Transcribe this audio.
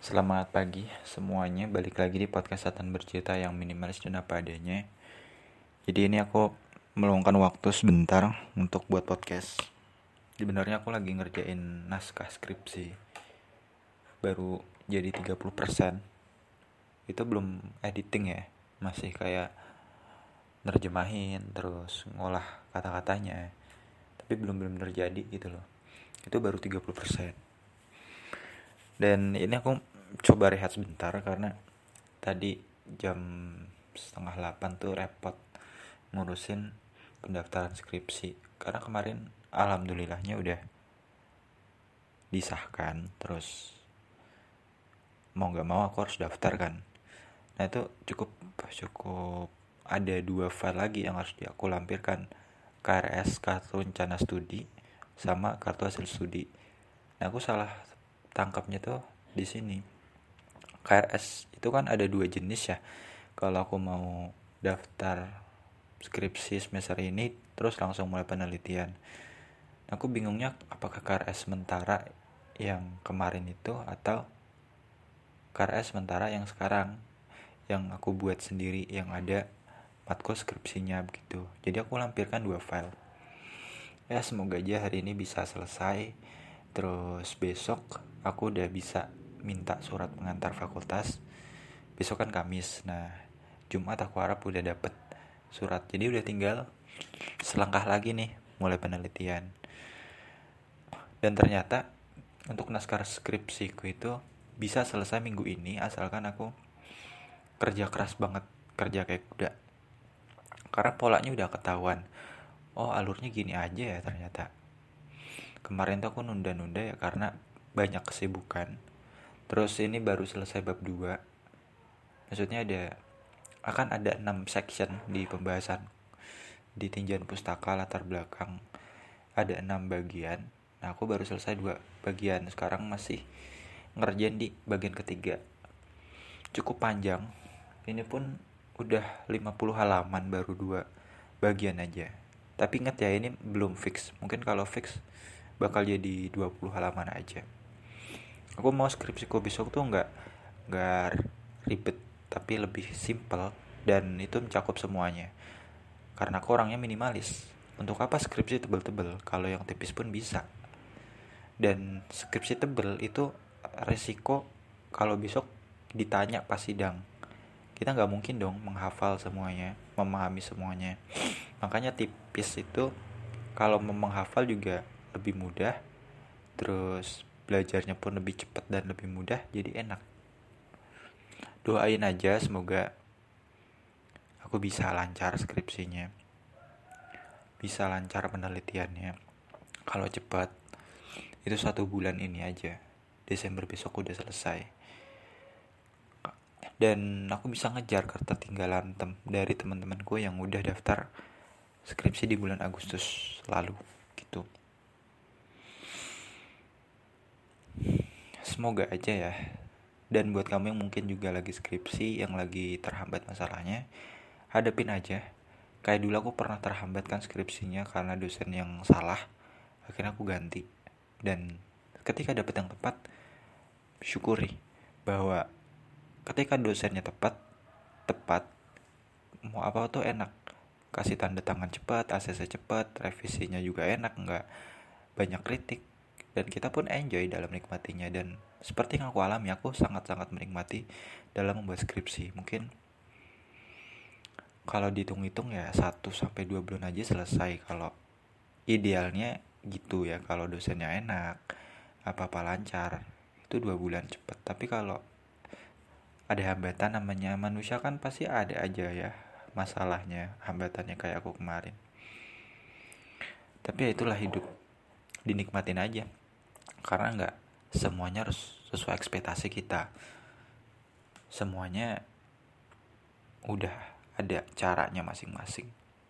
Selamat pagi semuanya, balik lagi di podcast Satan Bercerita yang minimalis dan apa adanya. Jadi ini aku meluangkan waktu sebentar untuk buat podcast. Sebenarnya aku lagi ngerjain naskah skripsi. Baru jadi 30% Itu belum editing ya, masih kayak nerjemahin terus ngolah kata-katanya. Tapi belum benar-benar jadi gitu loh. Itu baru 30% dan ini aku coba rehat sebentar karena tadi jam setengah 8 tuh repot ngurusin pendaftaran skripsi. Karena kemarin alhamdulillahnya udah disahkan terus mau nggak mau aku harus daftar kan. Nah itu cukup cukup ada dua file lagi yang harus aku lampirkan. KRS kartu rencana studi sama kartu hasil studi. Nah aku salah tangkapnya tuh di sini KRS itu kan ada dua jenis ya. Kalau aku mau daftar skripsi semester ini terus langsung mulai penelitian. Aku bingungnya apakah KRS sementara yang kemarin itu atau KRS sementara yang sekarang yang aku buat sendiri yang ada matkul skripsinya begitu. Jadi aku lampirkan dua file. Ya semoga aja hari ini bisa selesai. Terus besok aku udah bisa minta surat pengantar fakultas. Besok kan Kamis. Nah Jumat aku harap udah dapet surat. Jadi udah tinggal selangkah lagi nih mulai penelitian. Dan ternyata untuk naskah skripsiku itu bisa selesai minggu ini asalkan aku kerja keras banget kerja kayak kuda. Karena polanya udah ketahuan oh alurnya gini aja ya ternyata. Kemarin tuh aku nunda-nunda ya karena banyak kesibukan terus ini baru selesai bab 2 maksudnya ada akan ada 6 section di pembahasan. Di tinjauan pustaka latar belakang ada 6 bagian. Nah aku baru selesai dua bagian. Sekarang masih ngerjain di bagian ketiga. Cukup panjang. Ini pun udah 50 halaman baru dua bagian aja. Tapi ingat ya ini belum fix. Mungkin kalau fix bakal jadi 20 halaman aja aku mau skripsiku besok tuh nggak nggak ribet tapi lebih simple dan itu mencakup semuanya. Karena aku orangnya minimalis. Untuk apa skripsi tebel-tebel? Kalau yang tipis pun bisa. Dan skripsi tebel itu resiko kalau besok ditanya pas sidang. Kita nggak mungkin dong menghafal semuanya memahami semuanya. Makanya tipis itu kalau menghafal juga lebih mudah. Terus belajarnya pun lebih cepat dan lebih mudah jadi enak. Doain aja semoga aku bisa lancar skripsinya. Bisa lancar penelitiannya. Kalau cepat itu satu bulan ini aja. Desember besok udah selesai. Dan aku bisa ngejar ketertinggalan tem dari teman-temanku yang udah daftar skripsi di bulan Agustus lalu gitu semoga aja ya. Dan buat kamu yang mungkin juga lagi skripsi yang lagi terhambat masalahnya hadapin aja. Kayak dulu aku pernah terhambat kan skripsinya karena dosen yang salah akhirnya aku ganti. Dan ketika dapet yang tepat syukuri bahwa ketika dosennya tepat tepat mau apa tuh enak. Kasih tanda tangan cepat ACC cepat revisinya juga enak nggak banyak kritik dan kita pun enjoy dalam menikmatinya. Dan seperti yang aku alami aku sangat-sangat menikmati dalam membuat skripsi. Mungkin kalau dihitung-hitung ya 1 sampai 2 bulan aja selesai. Kalau idealnya gitu ya kalau dosennya enak apa-apa lancar itu dua bulan cepet. Tapi kalau ada hambatan namanya manusia kan pasti ada aja ya masalahnya hambatannya kayak aku kemarin. Tapi ya itulah hidup dinikmatin aja karena nggak semuanya harus sesuai ekspektasi kita. Semuanya udah ada caranya masing-masing